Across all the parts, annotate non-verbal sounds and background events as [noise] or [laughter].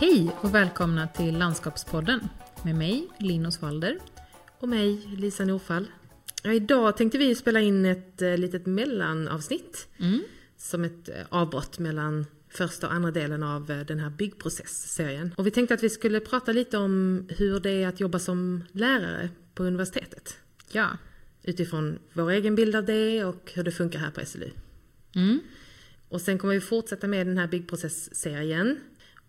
Hej och välkomna till Landskapspodden med mig, Linn Osvalder. Och mig, Lisa Norfall. Ja, idag tänkte vi spela in ett eh, litet mellanavsnitt. Mm. Som ett eh, avbrott mellan första och andra delen av eh, den här byggprocessserien. Och vi tänkte att vi skulle prata lite om hur det är att jobba som lärare på universitetet. Ja. Utifrån vår egen bild av det och hur det funkar här på SLU. Mm. Och sen kommer vi fortsätta med den här byggprocessserien.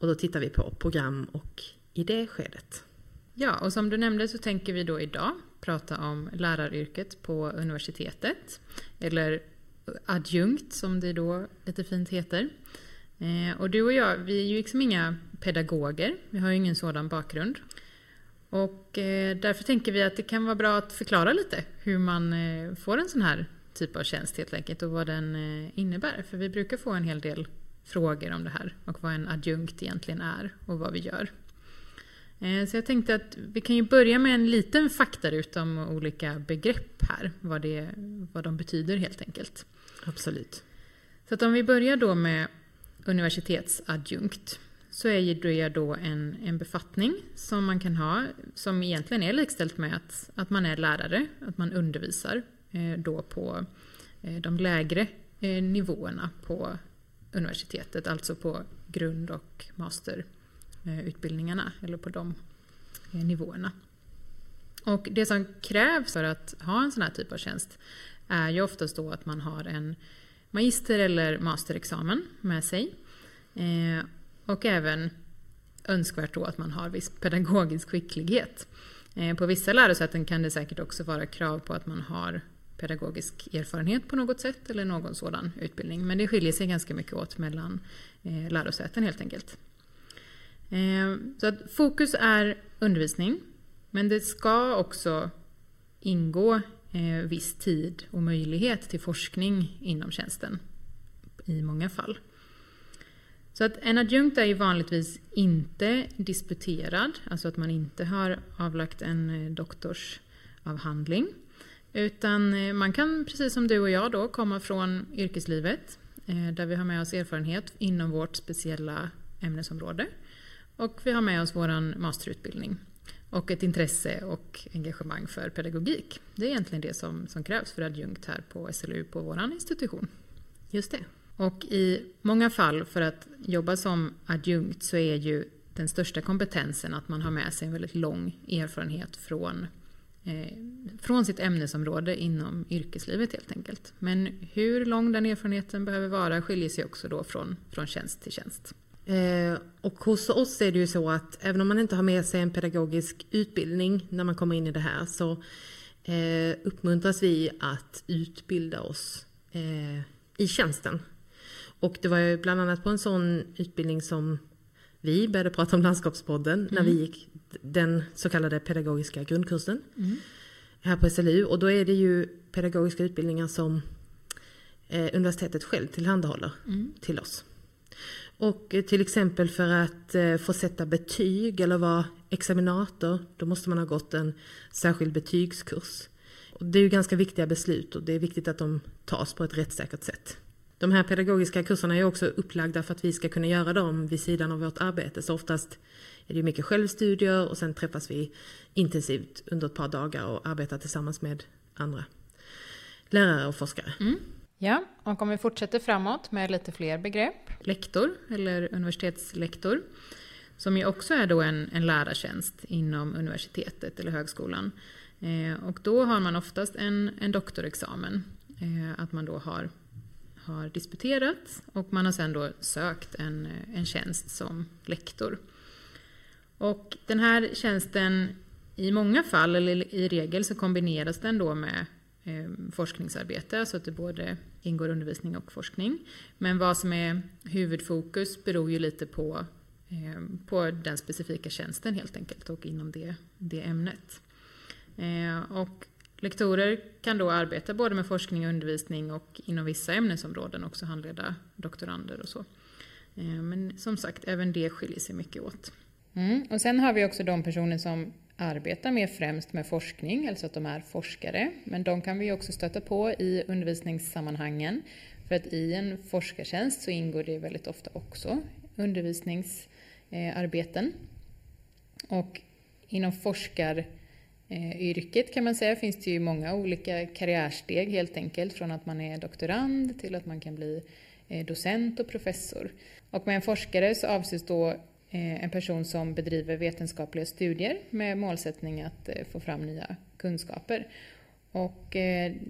Och då tittar vi på program och idéskedet. Ja, och som du nämnde så tänker vi då idag prata om läraryrket på universitetet. Eller adjunkt som det då lite fint heter. Eh, och du och jag, vi är ju liksom inga pedagoger. Vi har ju ingen sådan bakgrund. Och eh, därför tänker vi att det kan vara bra att förklara lite hur man eh, får en sån här typ av tjänst helt enkelt och vad den innebär. För vi brukar få en hel del frågor om det här och vad en adjunkt egentligen är och vad vi gör. Eh, Så jag tänkte att vi kan ju börja med en liten faktaruta om olika begrepp här, vad, det, vad de betyder helt enkelt. Absolut. Så att om vi börjar då med universitetsadjunkt så är det då en, en befattning som man kan ha som egentligen är likställt med att, att man är lärare, att man undervisar eh, då på eh, de lägre eh, nivåerna på universitetet, alltså på grund och masterutbildningarna eller på de eh, nivåerna. Och det som krävs för att ha en sån här typ av tjänst är ju oftast då att man har en magister eller masterexamen med sig. Eh, och även önskvärt då att man har viss pedagogisk skicklighet. Eh, på vissa lärosäten kan det säkert också vara krav på att man har pedagogisk erfarenhet på något sätt eller någon sådan utbildning. Men det skiljer sig ganska mycket åt mellan eh, lärosäten helt enkelt. Eh, så att fokus är undervisning, men det ska också ingå eh, viss tid och möjlighet till forskning inom tjänsten i många fall. Så att en adjunkt är ju vanligtvis inte disputerad, alltså att man inte har avlagt en eh, doktorsavhandling. Utan eh, man kan, precis som du och jag då, komma från yrkeslivet eh, där vi har med oss erfarenhet inom vårt speciella ämnesområde. Och vi har med oss vår masterutbildning och ett intresse och engagemang för pedagogik. Det är egentligen det som, som krävs för adjunkt här på SLU på vår institution. Just det. Och i många fall för att jobba som adjunkt så är ju den största kompetensen att man har med sig en väldigt lång erfarenhet från, eh, från sitt ämnesområde inom yrkeslivet helt enkelt. Men hur lång den erfarenheten behöver vara skiljer sig också då från, från tjänst till tjänst. Eh, och hos oss är det ju så att även om man inte har med sig en pedagogisk utbildning när man kommer in i det här så eh, uppmuntras vi att utbilda oss eh, i tjänsten. Och det var ju bland annat på en sån utbildning som vi började prata om Landskapspodden när vi gick den så kallade pedagogiska grundkursen här på SLU. Och då är det ju pedagogiska utbildningar som eh, universitetet själv tillhandahåller till oss. Och eh, till exempel för att eh, få sätta betyg eller vara examinator, då måste man ha gått en särskild betygskurs. Och det är ju ganska viktiga beslut och det är viktigt att de tas på ett rättssäkert sätt. De här pedagogiska kurserna är också upplagda för att vi ska kunna göra dem vid sidan av vårt arbete. Så oftast är det mycket självstudier och sen träffas vi intensivt under ett par dagar och arbetar tillsammans med andra lärare och forskare. Ja, och om vi fortsätter framåt med lite fler begrepp. Lektor eller universitetslektor. Som ju också är då en, en lärartjänst inom universitetet eller högskolan. Eh, och då har man oftast en, en doktorexamen. Eh, att man då har, har disputerat och man har sen då sökt en, eh, en tjänst som lektor. Och den här tjänsten i många fall, eller i regel, så kombineras den då med eh, forskningsarbete, så att det både ingår undervisning och forskning. Men vad som är huvudfokus beror ju lite på, eh, på den specifika tjänsten helt enkelt och inom det, det ämnet. Eh, och lektorer kan då arbeta både med forskning och undervisning och inom vissa ämnesområden också handleda doktorander och så. Eh, men som sagt, även det skiljer sig mycket åt. Mm. Och sen har vi också de personer som arbetar mer främst med forskning, alltså att de är forskare. Men de kan vi också stöta på i undervisningssammanhangen. För att i en forskartjänst så ingår det väldigt ofta också undervisningsarbeten. Och inom forskar Eh, yrket kan man säga finns det ju många olika karriärsteg helt enkelt från att man är doktorand till att man kan bli eh, docent och professor. Och med en forskare så avses då eh, en person som bedriver vetenskapliga studier med målsättning att få fram nya kunskaper. Och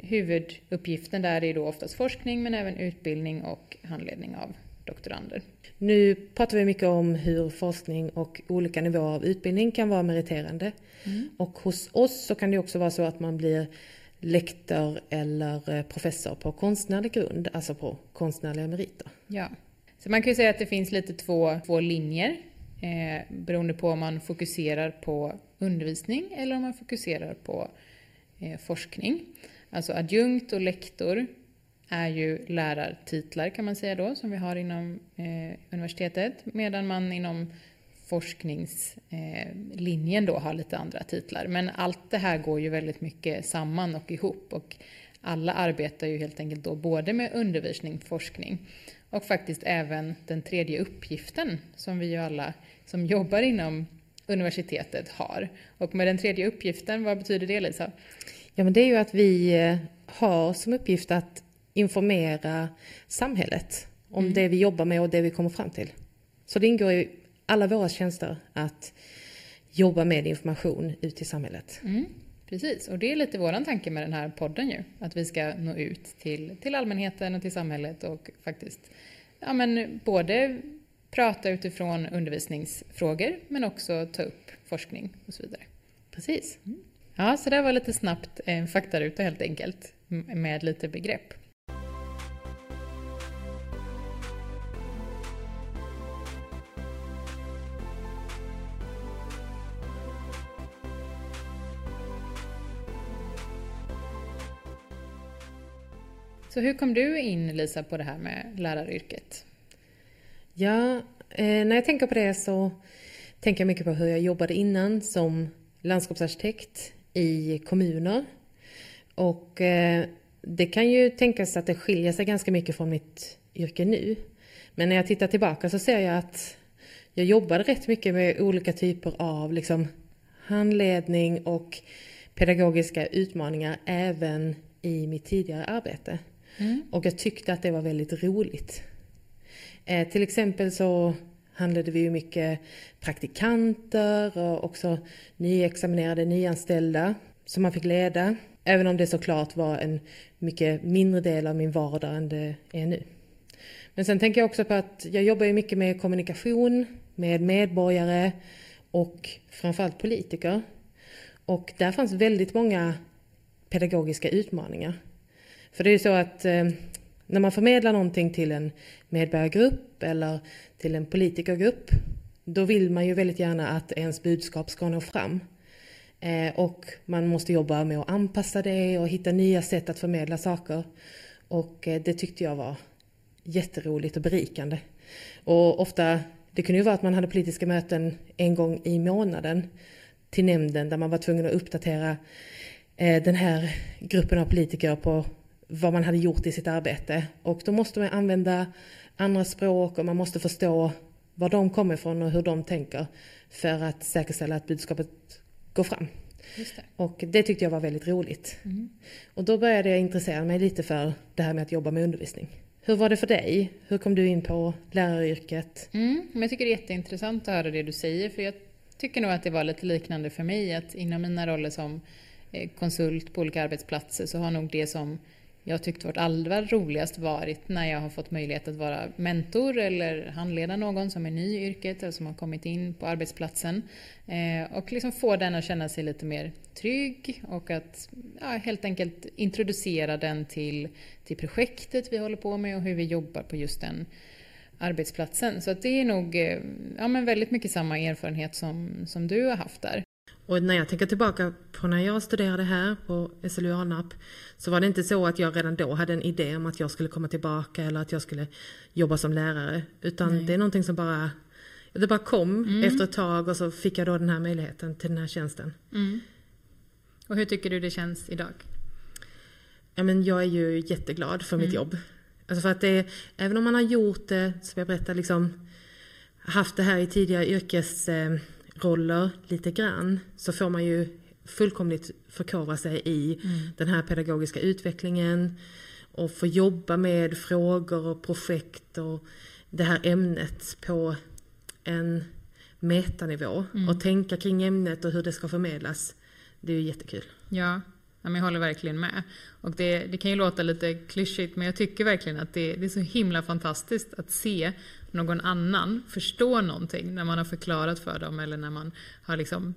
huvuduppgiften där är då oftast forskning men även utbildning och handledning av doktorander. Nu pratar vi mycket om hur forskning och olika nivåer av utbildning kan vara meriterande. Mm. Och hos oss så kan det också vara så att man blir lektor eller eh, professor på konstnärlig grund, alltså på konstnärliga meriter. Ja, så man kan ju säga att det finns lite två, två linjer eh, beroende på om man fokuserar på undervisning eller om man fokuserar på eh, forskning. Alltså adjunkt och lektor är ju lärartitlar kan man säga då, som vi har inom eh, universitetet, medan man inom forskningslinjen då har lite andra titlar. Men allt det här går ju väldigt mycket samman och ihop och alla arbetar ju helt enkelt då både med undervisning, forskning och faktiskt även den tredje uppgiften som vi ju alla som jobbar inom universitetet har. Och med den tredje uppgiften, vad betyder det Lisa? Ja men det är ju att vi eh, har som uppgift att informera samhället om mm. det vi jobbar med och det vi kommer fram till. Så det ingår i alla våra tjänster att jobba med information ut i samhället. Mm. Precis, och det är lite våran tanke med den här podden ju. Att vi ska nå ut till, till allmänheten och till samhället och faktiskt ja, men både prata utifrån undervisningsfrågor men också ta upp forskning och så vidare. Precis. Mm. Ja, så det var lite snabbt en faktaruta helt enkelt med lite begrepp. Så hur kom du in Lisa på det här med läraryrket? Ja, eh, när jag tänker på det så tänker jag mycket på hur jag jobbade innan som landskapsarkitekt i kommuner. Och eh, det kan ju tänkas att det skiljer sig ganska mycket från mitt yrke nu. Men när jag tittar tillbaka så ser jag att jag jobbade rätt mycket med olika typer av liksom, handledning och pedagogiska utmaningar även i mitt tidigare arbete. Mm. Och jag tyckte att det var väldigt roligt. Eh, till exempel så handlade vi ju mycket praktikanter och också nyexaminerade, nyanställda som man fick leda. Även om det såklart var en mycket mindre del av min vardag än det är nu. Men sen tänker jag också på att jag jobbar ju mycket med kommunikation med medborgare och framförallt politiker. Och där fanns väldigt många pedagogiska utmaningar. För det är ju så att eh, när man förmedlar någonting till en medborgargrupp eller till en politikergrupp, då vill man ju väldigt gärna att ens budskap ska nå fram. Eh, och man måste jobba med att anpassa det och hitta nya sätt att förmedla saker. Och eh, det tyckte jag var jätteroligt och berikande. Och ofta, det kunde ju vara att man hade politiska möten en gång i månaden till nämnden där man var tvungen att uppdatera eh, den här gruppen av politiker på vad man hade gjort i sitt arbete. Och då måste man använda andra språk och man måste förstå var de kommer ifrån och hur de tänker för att säkerställa att budskapet går fram. Det. Och det tyckte jag var väldigt roligt. Mm. Och då började jag intressera mig lite för det här med att jobba med undervisning. Hur var det för dig? Hur kom du in på läraryrket? Mm, men jag tycker det är jätteintressant att höra det du säger för jag tycker nog att det var lite liknande för mig att inom mina roller som eh, konsult på olika arbetsplatser så har nog det som jag tyckt varit allra roligast varit när jag har fått möjlighet att vara mentor eller handleda någon som är ny i yrket eller som har kommit in på arbetsplatsen. Eh, och liksom få den att känna sig lite mer trygg och att ja, helt enkelt introducera den till, till projektet vi håller på med och hur vi jobbar på just den arbetsplatsen. Så det är nog eh, ja, men väldigt mycket samma erfarenhet som, som du har haft där. Och när jag tänker tillbaka på när jag studerade här på SLU Alnarp så var det inte så att jag redan då hade en idé om att jag skulle komma tillbaka eller att jag skulle jobba som lärare. Utan Nej. det är någonting som bara, det bara kom mm. efter ett tag och så fick jag då den här möjligheten till den här tjänsten. Mm. Och hur tycker du det känns idag? Ja, men jag är ju jätteglad för mm. mitt jobb. Alltså för att det, även om man har gjort det, som jag berättade, liksom haft det här i tidigare yrkesroller lite grann så får man ju fullkomligt förkovra sig i mm. den här pedagogiska utvecklingen och få jobba med frågor och projekt och det här ämnet på en metanivå mm. och tänka kring ämnet och hur det ska förmedlas. Det är ju jättekul. Ja, jag håller verkligen med. Och det, det kan ju låta lite klyschigt men jag tycker verkligen att det, det, är så himla fantastiskt att se någon annan förstå någonting när man har förklarat för dem eller när man har liksom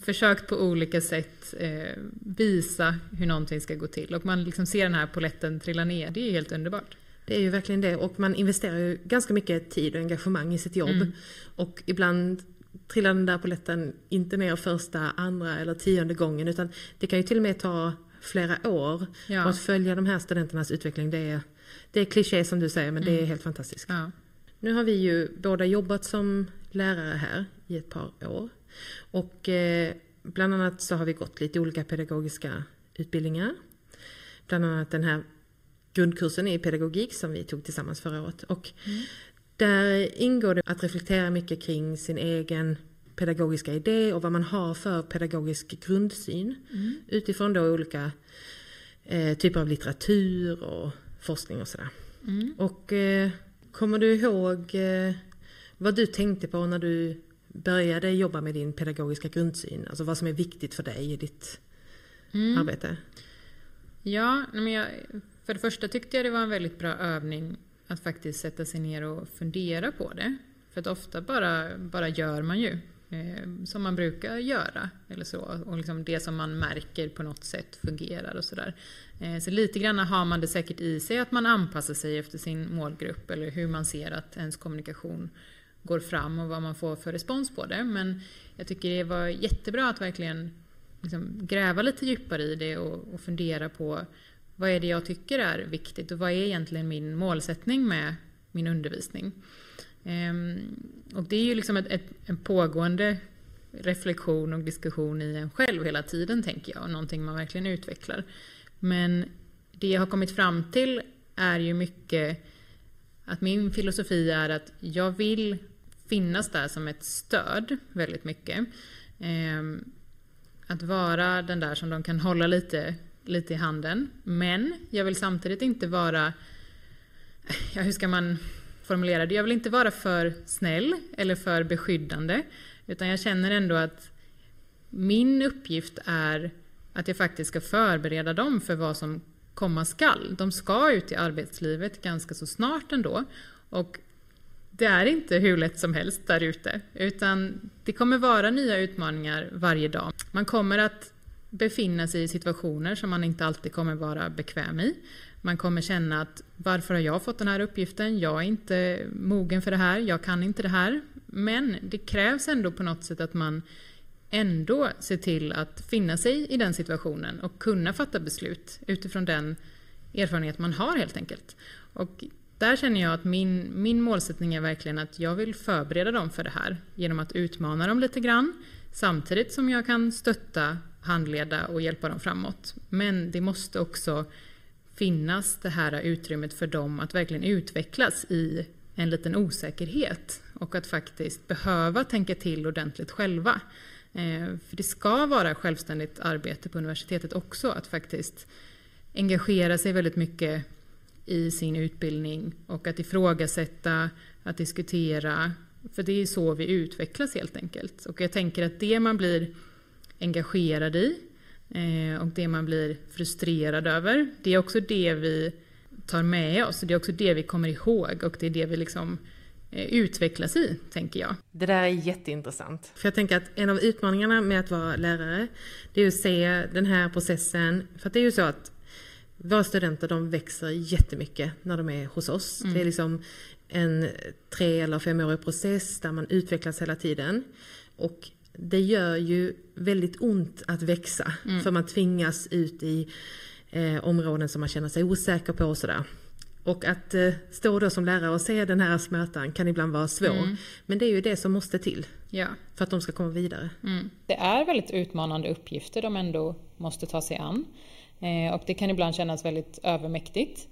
försökt på olika sätt eh, visa hur någonting ska gå till. Och man liksom ser den här poletten trilla ner. Det är helt underbart. Det är ju verkligen det och man investerar ju ganska mycket tid och engagemang i sitt jobb. Mm. Och ibland trillar den där poletten inte ner första, andra eller tionde gången utan det kan ju till och med ta flera år. Ja. Och att följa de här studenternas utveckling det är, det är kliché som du säger men mm. det är mm. helt fantastiskt. Ja. Nu har vi ju båda jobbat som lärare här i ett par år. Och eh, bland annat så har vi gått lite olika pedagogiska utbildningar. Bland annat den här grundkursen i pedagogik som vi tog tillsammans förra året. Och mm. där ingår det att reflektera mycket kring sin egen pedagogiska idé och vad man har för pedagogisk grundsyn mm. utifrån då olika eh, typer av litteratur och forskning och sådär. Mm. Och eh, kommer du ihåg eh, vad du tänkte på när du började jobba med din pedagogiska grundsyn? Alltså vad som är viktigt för dig i ditt mm. arbete? Ja, men jag, för det första tyckte jag det var en väldigt bra övning att faktiskt sätta sig ner och fundera på det. För att ofta bara, bara gör man ju eh, som man brukar göra. Eller så. Och liksom det som man märker på något sätt fungerar och sådär. Eh, så lite grann har man det säkert i sig att man anpassar sig efter sin målgrupp eller hur man ser att ens kommunikation går fram och vad man får för respons på det. Men jag tycker det var jättebra att verkligen liksom gräva lite djupare i det och, och fundera på vad är det jag tycker är viktigt och vad är egentligen min målsättning med min undervisning? Ehm, och det är ju liksom ett, ett, en pågående reflektion och diskussion i en själv hela tiden tänker jag och någonting man verkligen utvecklar. Men det jag har kommit fram till är ju mycket att min filosofi är att jag vill finnas där som ett stöd väldigt mycket. Ehm, att vara den där som de kan hålla lite, lite i handen. Men jag vill samtidigt inte vara, ja, hur ska man formulera? Jag vill inte vara för snäll eller för beskyddande. Utan jag känner ändå att min uppgift är att jag faktiskt ska förbereda dem för vad som komma skall. De ska ut i arbetslivet ganska så snart ändå. Och det är inte hur lätt som helst där ute, utan det kommer vara nya utmaningar varje dag. Man kommer att befinna sig i situationer som man inte alltid kommer vara bekväm i. Man kommer känna att varför har jag fått den här uppgiften? Jag är inte mogen för det här, jag kan inte det här. Men det krävs ändå på något sätt att man ändå ser till att finna sig i den situationen och kunna fatta beslut utifrån den erfarenhet man har helt enkelt. Och där känner jag att min, min målsättning är verkligen att jag vill förbereda dem för det här genom att utmana dem lite grann samtidigt som jag kan stötta, handleda och hjälpa dem framåt. Men det måste också finnas det här utrymmet för dem att verkligen utvecklas i en liten osäkerhet och att faktiskt behöva tänka till ordentligt själva. Eh, för det ska vara självständigt arbete på universitetet också, att faktiskt engagera sig väldigt mycket i sin utbildning och att ifrågasätta, att diskutera. För det är så vi utvecklas helt enkelt. Och jag tänker att det man blir engagerad i eh, och det man blir frustrerad över, det är också det vi tar med oss. Det är också det vi kommer ihåg och det är det vi liksom eh, utvecklas i, tänker jag. Det där är jätteintressant. För jag tänker att en av utmaningarna med att vara lärare, det är att se den här processen. För det är ju så att våra studenter de växer jättemycket när de är hos oss. Mm. Det är liksom en tre eller femårig process där man utvecklas hela tiden. Och det gör ju väldigt ont att växa. Mm. För man tvingas ut i eh, områden som man känner sig osäker på och sådär. Och att eh, stå då som lärare och se den här smärtan kan ibland vara svår. Mm. Men det är ju det som måste till. Ja. För att de ska komma vidare. Mm. Det är väldigt utmanande uppgifter de ändå måste ta sig an. Eh, och det kan ibland kännas väldigt övermäktigt.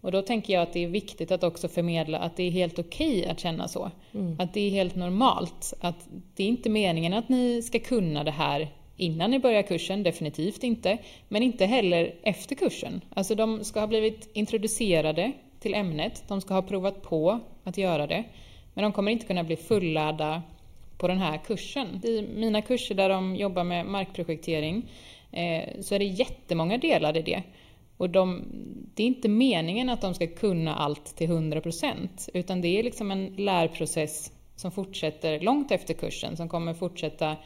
Och då tänker jag att det är viktigt att också förmedla att det är helt okej okay att känna så. Mm. Att det är helt normalt. Att det är inte meningen att ni ska kunna det här innan ni börjar kursen, definitivt inte. Men inte heller efter kursen. Alltså de ska ha blivit introducerade till ämnet, de ska ha provat på att göra det. Men de kommer inte kunna bli fullärda på den här kursen. I mina kurser där de jobbar med markprojektering eh, så är det jättemånga delar i det. Och de, det är inte meningen att de ska kunna allt till 100% utan det är liksom en lärprocess som fortsätter långt efter kursen, som kommer fortsätta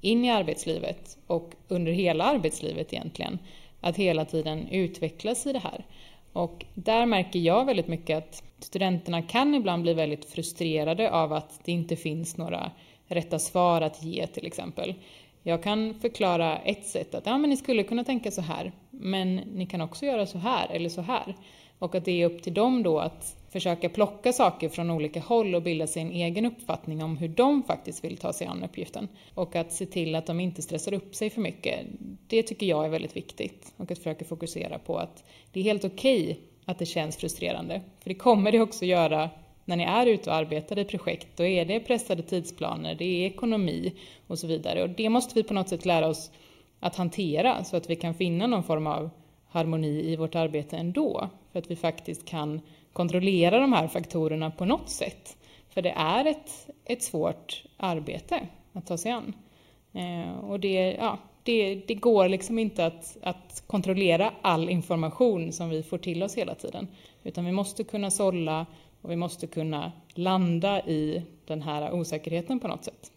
in i arbetslivet och under hela arbetslivet egentligen. Att hela tiden utvecklas i det här. Och där märker jag väldigt mycket att studenterna kan ibland bli väldigt frustrerade av att det inte finns några rätta svar att ge till exempel. Jag kan förklara ett sätt att ja, men ni skulle kunna tänka så här, men ni kan också göra så här eller så här. Och att det är upp till dem då att försöka plocka saker från olika håll och bilda sig en egen uppfattning om hur de faktiskt vill ta sig an uppgiften. Och att se till att de inte stressar upp sig för mycket. Det tycker jag är väldigt viktigt. Och att försöka fokusera på att det är helt okej okay att det känns frustrerande. För det kommer det också göra när ni är ute och arbetar i projekt, då är det pressade tidsplaner, det är ekonomi och så vidare. Och det måste vi på något sätt lära oss att hantera så att vi kan finna någon form av harmoni i vårt arbete ändå. För att vi faktiskt kan kontrollera de här faktorerna på något sätt. För det är ett, ett svårt arbete att ta sig an. Eh, och det, ja, det, det går liksom inte att, att kontrollera all information som vi får till oss hela tiden. Utan vi måste kunna sålla och vi måste kunna landa i den här osäkerheten på något sätt.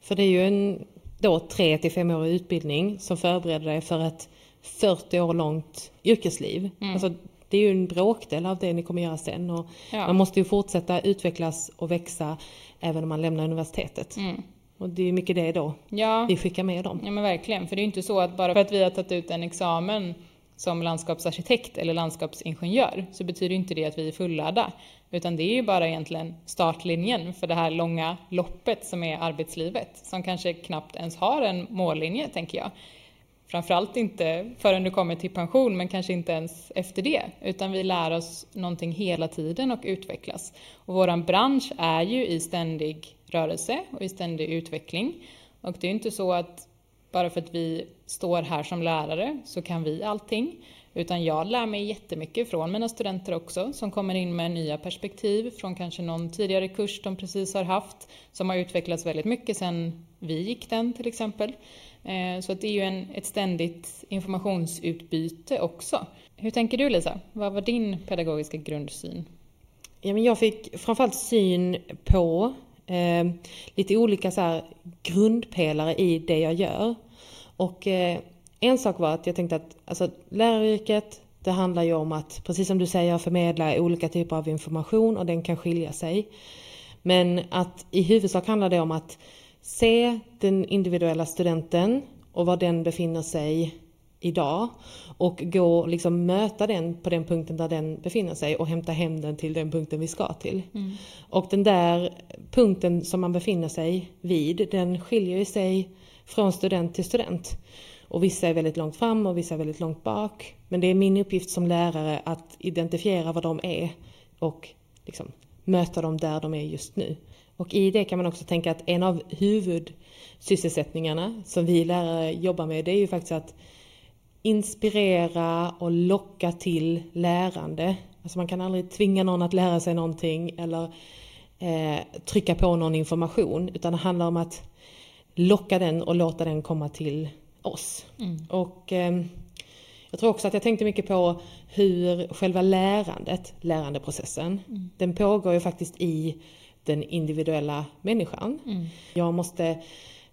För det är ju en då tre till femårig utbildning som förbereder dig för ett 40 år långt yrkesliv. Mm. Alltså, det är ju en bråkdel av det ni kommer göra sen. Och ja. Man måste ju fortsätta utvecklas och växa även om man lämnar universitetet. Mm. Och det är mycket det då ja. vi skickar med dem. Ja men verkligen, för det är ju inte så att bara för att vi har tagit ut en examen som landskapsarkitekt eller landskapsingenjör så betyder inte det att vi är fullärda. Utan det är ju bara egentligen startlinjen för det här långa loppet som är arbetslivet. Som kanske knappt ens har en mållinje, tänker jag. Framförallt inte förrän du kommer till pension, men kanske inte ens efter det. Utan vi lär oss någonting hela tiden och utvecklas. Och våran bransch är ju i ständig rörelse och i ständig utveckling. Och det är inte så att bara för att vi står här som lärare så kan vi allting. Utan jag lär mig jättemycket från mina studenter också som kommer in med nya perspektiv från kanske någon tidigare kurs de precis har haft som har utvecklats väldigt mycket sedan vi gick den till exempel. Eh, så det är ju en, ett ständigt informationsutbyte också. Hur tänker du Lisa? Vad var din pedagogiska grundsyn? Ja, men jag fick framförallt syn på eh, lite olika så här, grundpelare i det jag gör. Och eh, en sak var att jag tänkte att alltså, läraryrket, det handlar ju om att, precis som du säger, förmedla olika typer av information och den kan skilja sig. Men att i huvudsak handlar det om att se den individuella studenten och var den befinner sig idag och gå liksom möta den på den punkten där den befinner sig och hämta hem den till den punkten vi ska till. Mm. Och den där punkten som man befinner sig vid, den skiljer sig från student till student. Och vissa är väldigt långt fram och vissa är väldigt långt bak. Men det är min uppgift som lärare att identifiera vad de är och liksom möta dem där de är just nu. Och i det kan man också tänka att en av huvudsysselsättningarna som vi lärare jobbar med det är ju faktiskt att inspirera och locka till lärande. Alltså man kan aldrig tvinga någon att lära sig någonting eller eh, trycka på någon information utan det handlar om att locka den och låta den komma till oss. Mm. Och eh, jag tror också att jag tänkte mycket på hur själva lärandet, lärandeprocessen, mm. den pågår ju faktiskt i den individuella människan. Mm. Jag måste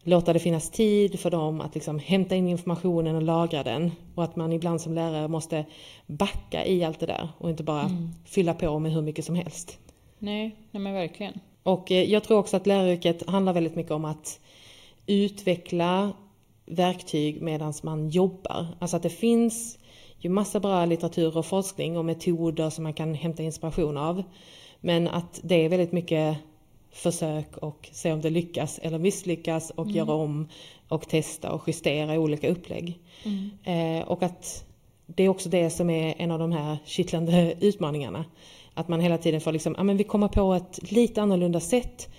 låta det finnas tid för dem att liksom hämta in informationen och lagra den. Och att man ibland som lärare måste backa i allt det där och inte bara mm. fylla på med hur mycket som helst. Nej, nej men verkligen. Och eh, jag tror också att läraryrket handlar väldigt mycket om att utveckla verktyg medan man jobbar. Alltså att det finns ju massa bra litteratur och forskning och metoder som man kan hämta inspiration av. Men att det är väldigt mycket försök och se om det lyckas eller misslyckas och mm. göra om och testa och justera olika upplägg. Mm. Eh, och att det är också det som är en av de här kittlande utmaningarna. Att man hela tiden får liksom, ja men vi kommer på ett lite annorlunda sätt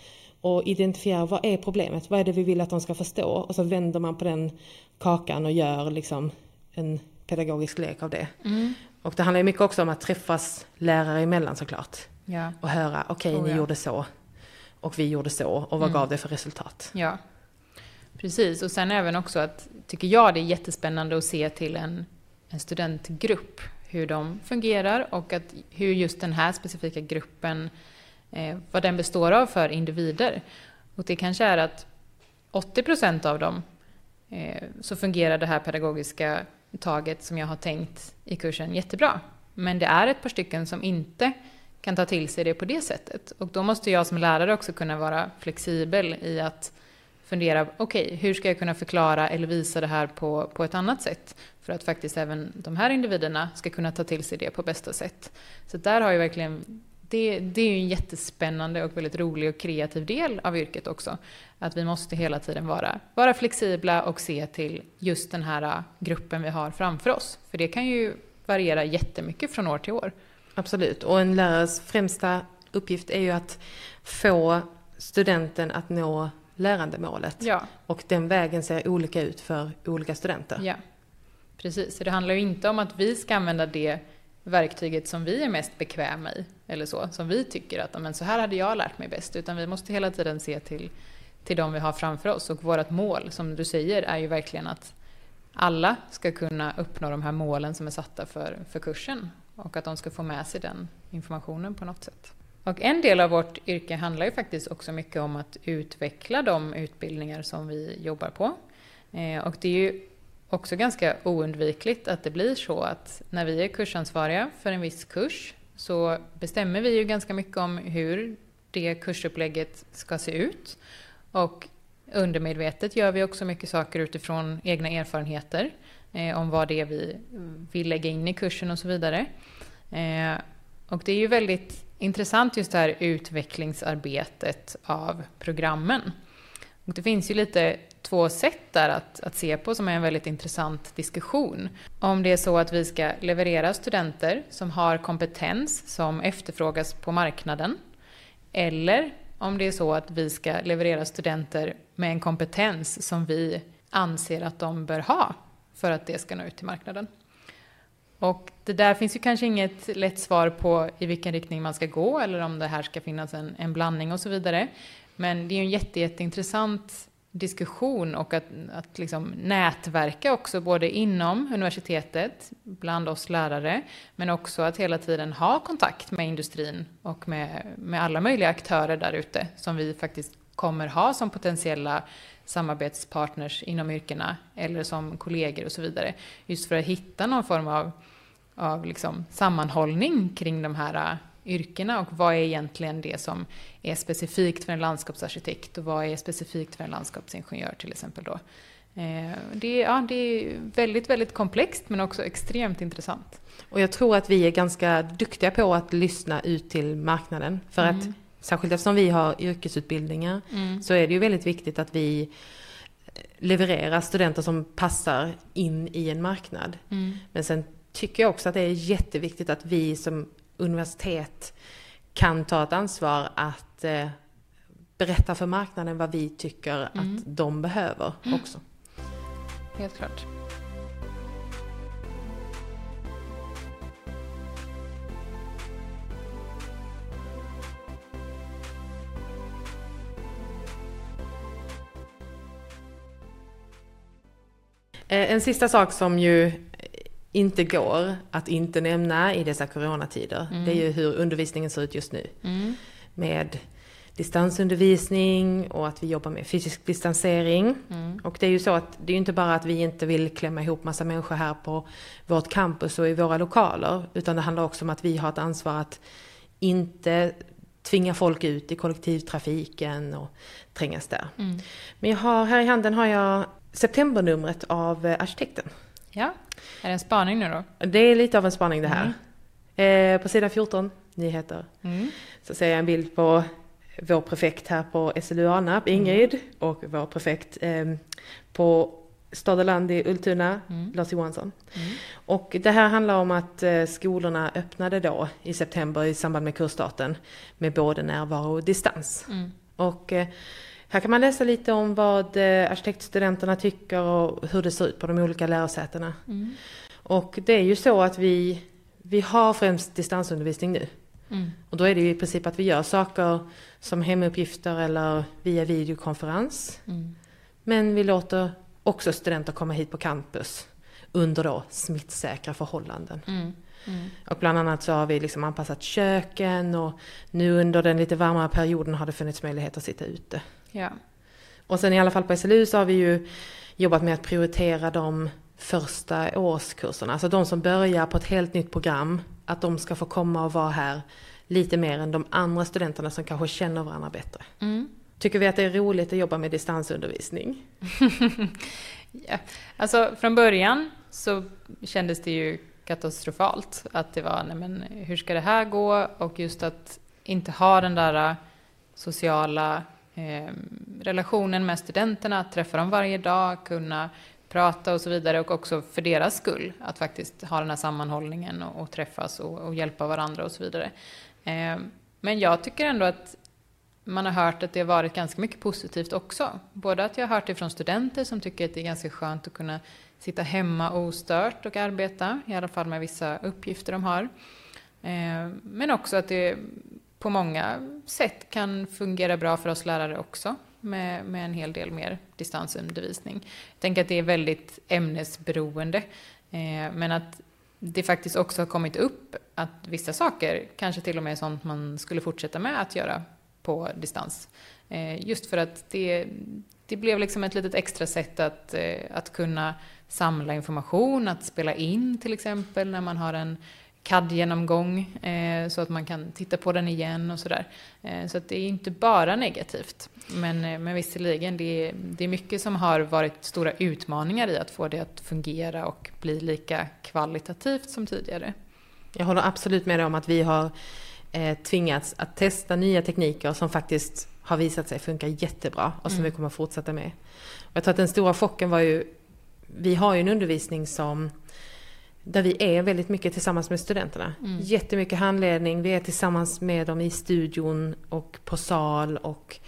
och identifiera vad är problemet, vad är det vi vill att de ska förstå och så vänder man på den kakan och gör liksom en pedagogisk lek av det. Mm. Och det handlar ju mycket också om att träffas lärare emellan såklart. Ja. Och höra, okej Oh, ni ja. gjorde så och vi gjorde så och vad Mm. gav det för resultat? Ja, precis. Och sen även också att, tycker jag det är jättespännande att se till en, en studentgrupp, hur de fungerar och att hur just den här specifika gruppen, eh, vad den består av för individer. Och det kanske är att 80% av dem eh, så fungerar det här pedagogiska taget som jag har tänkt i kursen jättebra. Men det är ett par stycken som inte kan ta till sig det på det sättet. Och då måste jag som lärare också kunna vara flexibel i att fundera, okej, hur ska jag kunna förklara eller visa det här på, på ett annat sätt? För att faktiskt även de här individerna ska kunna ta till sig det på bästa sätt. Så där har jag verkligen, det, det är ju en jättespännande och väldigt rolig och kreativ del av yrket också. Att vi måste hela tiden vara, vara flexibla och se till just den här gruppen vi har framför oss. För det kan ju variera jättemycket från år till år. Absolut, och en lärares främsta uppgift är ju att få studenten att nå lärandemålet. Ja, Och den vägen ser olika ut för olika studenter. ja. Precis, så det handlar ju inte om att vi ska använda det verktyget som vi är mest bekväma i, eller så, som vi tycker att men så här hade jag lärt mig bäst, utan vi måste hela tiden se till, till de vi har framför oss. Och vårt mål, som du säger, är ju verkligen att alla ska kunna uppnå de här målen som är satta för, för kursen och att de ska få med sig den informationen på något sätt. Och en del av vårt yrke handlar ju faktiskt också mycket om att utveckla de utbildningar som vi jobbar på. Eh, och det är ju också ganska oundvikligt att det blir så att när vi är kursansvariga för en viss kurs så bestämmer vi ju ganska mycket om hur det kursupplägget ska se ut. Och undermedvetet gör vi också mycket saker utifrån egna erfarenheter eh, om vad det är vi vill lägga in i kursen och så vidare. Eh, och det är ju väldigt intressant just det här utvecklingsarbetet av programmen. Och det finns ju lite två sätt där att, att se på som är en väldigt intressant diskussion. Om det är så att vi ska leverera studenter som har kompetens som efterfrågas på marknaden. Eller om det är så att vi ska leverera studenter med en kompetens som vi anser att de bör ha för att det ska nå ut till marknaden. Och det där finns ju kanske inget lätt svar på i vilken riktning man ska gå eller om det här ska finnas en, en blandning och så vidare. Men det är ju en jätte, jätteintressant diskussion och att, att liksom nätverka också både inom universitetet, bland oss lärare, men också att hela tiden ha kontakt med industrin och med, med alla möjliga aktörer där ute som vi faktiskt kommer ha som potentiella samarbetspartners inom yrkena eller som kollegor och så vidare. Just för att hitta någon form av, av liksom sammanhållning kring de här äh, yrkena och vad är egentligen det som är specifikt för en landskapsarkitekt och vad är specifikt för en landskapsingenjör till exempel då. Eh, det, ja, det är väldigt, väldigt komplext men också extremt intressant. Och jag tror att vi är ganska duktiga på att lyssna ut till marknaden. För Mm. att särskilt eftersom vi har yrkesutbildningar så är det ju väldigt viktigt att vi levererar studenter som passar in i en marknad. Mm. Men sen tycker jag också att det är jätteviktigt att vi som universitet kan ta ett ansvar att eh, berätta för marknaden vad vi tycker Mm. att de behöver också. Helt klart. Eh, En sista sak som ju inte går att inte nämna i dessa coronatider, det är ju hur undervisningen ser ut just nu. Mm. Med distansundervisning och att vi jobbar med fysisk distansering. Mm. Och det är ju så att det är ju inte bara att vi inte vill klämma ihop massa människor här på vårt campus och i våra lokaler, utan det handlar också om att vi har ett ansvar att inte tvinga folk ut i kollektivtrafiken och trängas där. Mm. Men jag har, här i handen har jag septembernumret av Arkitekten. Ja, är det en spaning nu då? Det är lite av en spaning det här. Eh, på sidan 14, nyheter, Mm. så ser jag en bild på vår prefekt här på SLU Alnarp, Ingrid, och vår prefekt eh, på Stad och land i Ultuna, Mm. Lars Johansson. Och det här handlar om att eh, skolorna öppnade då i september i samband med kursstarten med både närvaro och distans. Mm. Och eh, här kan man läsa lite om vad eh, arkitektstudenterna tycker och hur det ser ut på de olika lärosätena. Mm. Och det är ju så att vi, vi har främst distansundervisning nu. Mm. Och då är det ju i princip att vi gör saker som hemuppgifter eller via videokonferens. Mm. Men vi låter också studenter komma hit på campus under då smittsäkra förhållanden. Mm. Mm. Och bland annat så har vi liksom anpassat köken och nu under den lite varmare perioden har det funnits möjlighet att sitta ute. Ja. Och sen i alla fall på SLU så har vi ju jobbat med att prioritera de första årskurserna, alltså de som börjar på ett helt nytt program, att de ska få komma och vara här lite mer än de andra studenterna som kanske känner varandra bättre. Mm. Tycker vi att det är roligt att jobba med distansundervisning? [laughs] Ja. Alltså från början så kändes det ju katastrofalt. Att det var, nej men hur ska det här gå? Och just att inte ha den där äh, sociala eh, relationen med studenterna, att träffa dem varje dag, kunna prata och så vidare. Och också för deras skull, att faktiskt ha den här sammanhållningen och, och träffas och, och hjälpa varandra och så vidare. Eh, men jag tycker ändå att man har hört att det har varit ganska mycket positivt också. Både att jag har hört det från studenter som tycker att det är ganska skönt att kunna sitta hemma ostört och arbeta, i alla fall med vissa uppgifter de har. Eh, Men också att det på många sätt kan fungera bra för oss lärare också, med, med en hel del mer distansundervisning. Jag tänker att det är väldigt ämnesberoende, eh, men att det faktiskt också har kommit upp att vissa saker, kanske till och med sånt man skulle fortsätta med att göra på distans. Eh, Just för att det, det blev liksom ett litet extra sätt att, eh, att kunna samla information, att spela in till exempel när man har en CAD-genomgång eh, så att man kan titta på den igen och sådär. Eh, så att det är inte bara negativt. Men, eh, men visserligen, det är, det är mycket som har varit stora utmaningar i att få det att fungera och bli lika kvalitativt som tidigare. Jag håller absolut med dig om att vi har eh, tvingats att testa nya tekniker som faktiskt har visat sig funka jättebra och som Mm. vi kommer att fortsätta med. Och jag tror att den stora chocken var ju, vi har ju en undervisning som där vi är väldigt mycket tillsammans med studenterna. Mm. Jättemycket handledning, vi är tillsammans med dem i studion och på sal och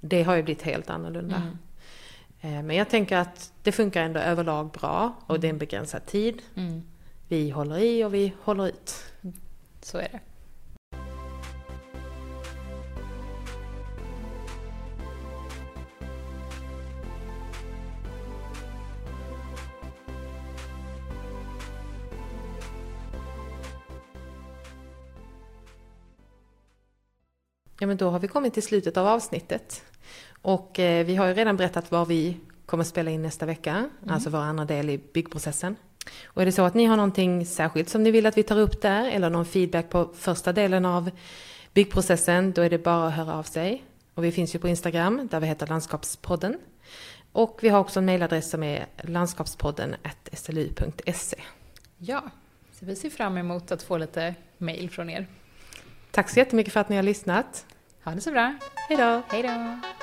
det har ju blivit helt annorlunda. Mm. Eh, Men jag tänker att det funkar ändå överlag bra och det är en begränsad tid. Mm. Vi håller i och vi håller ut. Så är det. Ja men då har vi kommit till slutet av avsnittet. Och eh, vi har ju redan berättat vad vi kommer spela in nästa vecka, alltså vår andra del i byggprocessen. Och är det så att ni har någonting särskilt som ni vill att vi tar upp där, eller någon feedback på första delen av byggprocessen, då är det bara att höra av sig. Och vi finns ju på Instagram, där vi heter Landskapspodden. Och vi har också en mejladress som är landskapspodden slu.se. Ja, så vi ser fram emot att få lite mejl från er. Tack så jättemycket för att ni har lyssnat. Ha det så bra. Hej då! Hej då!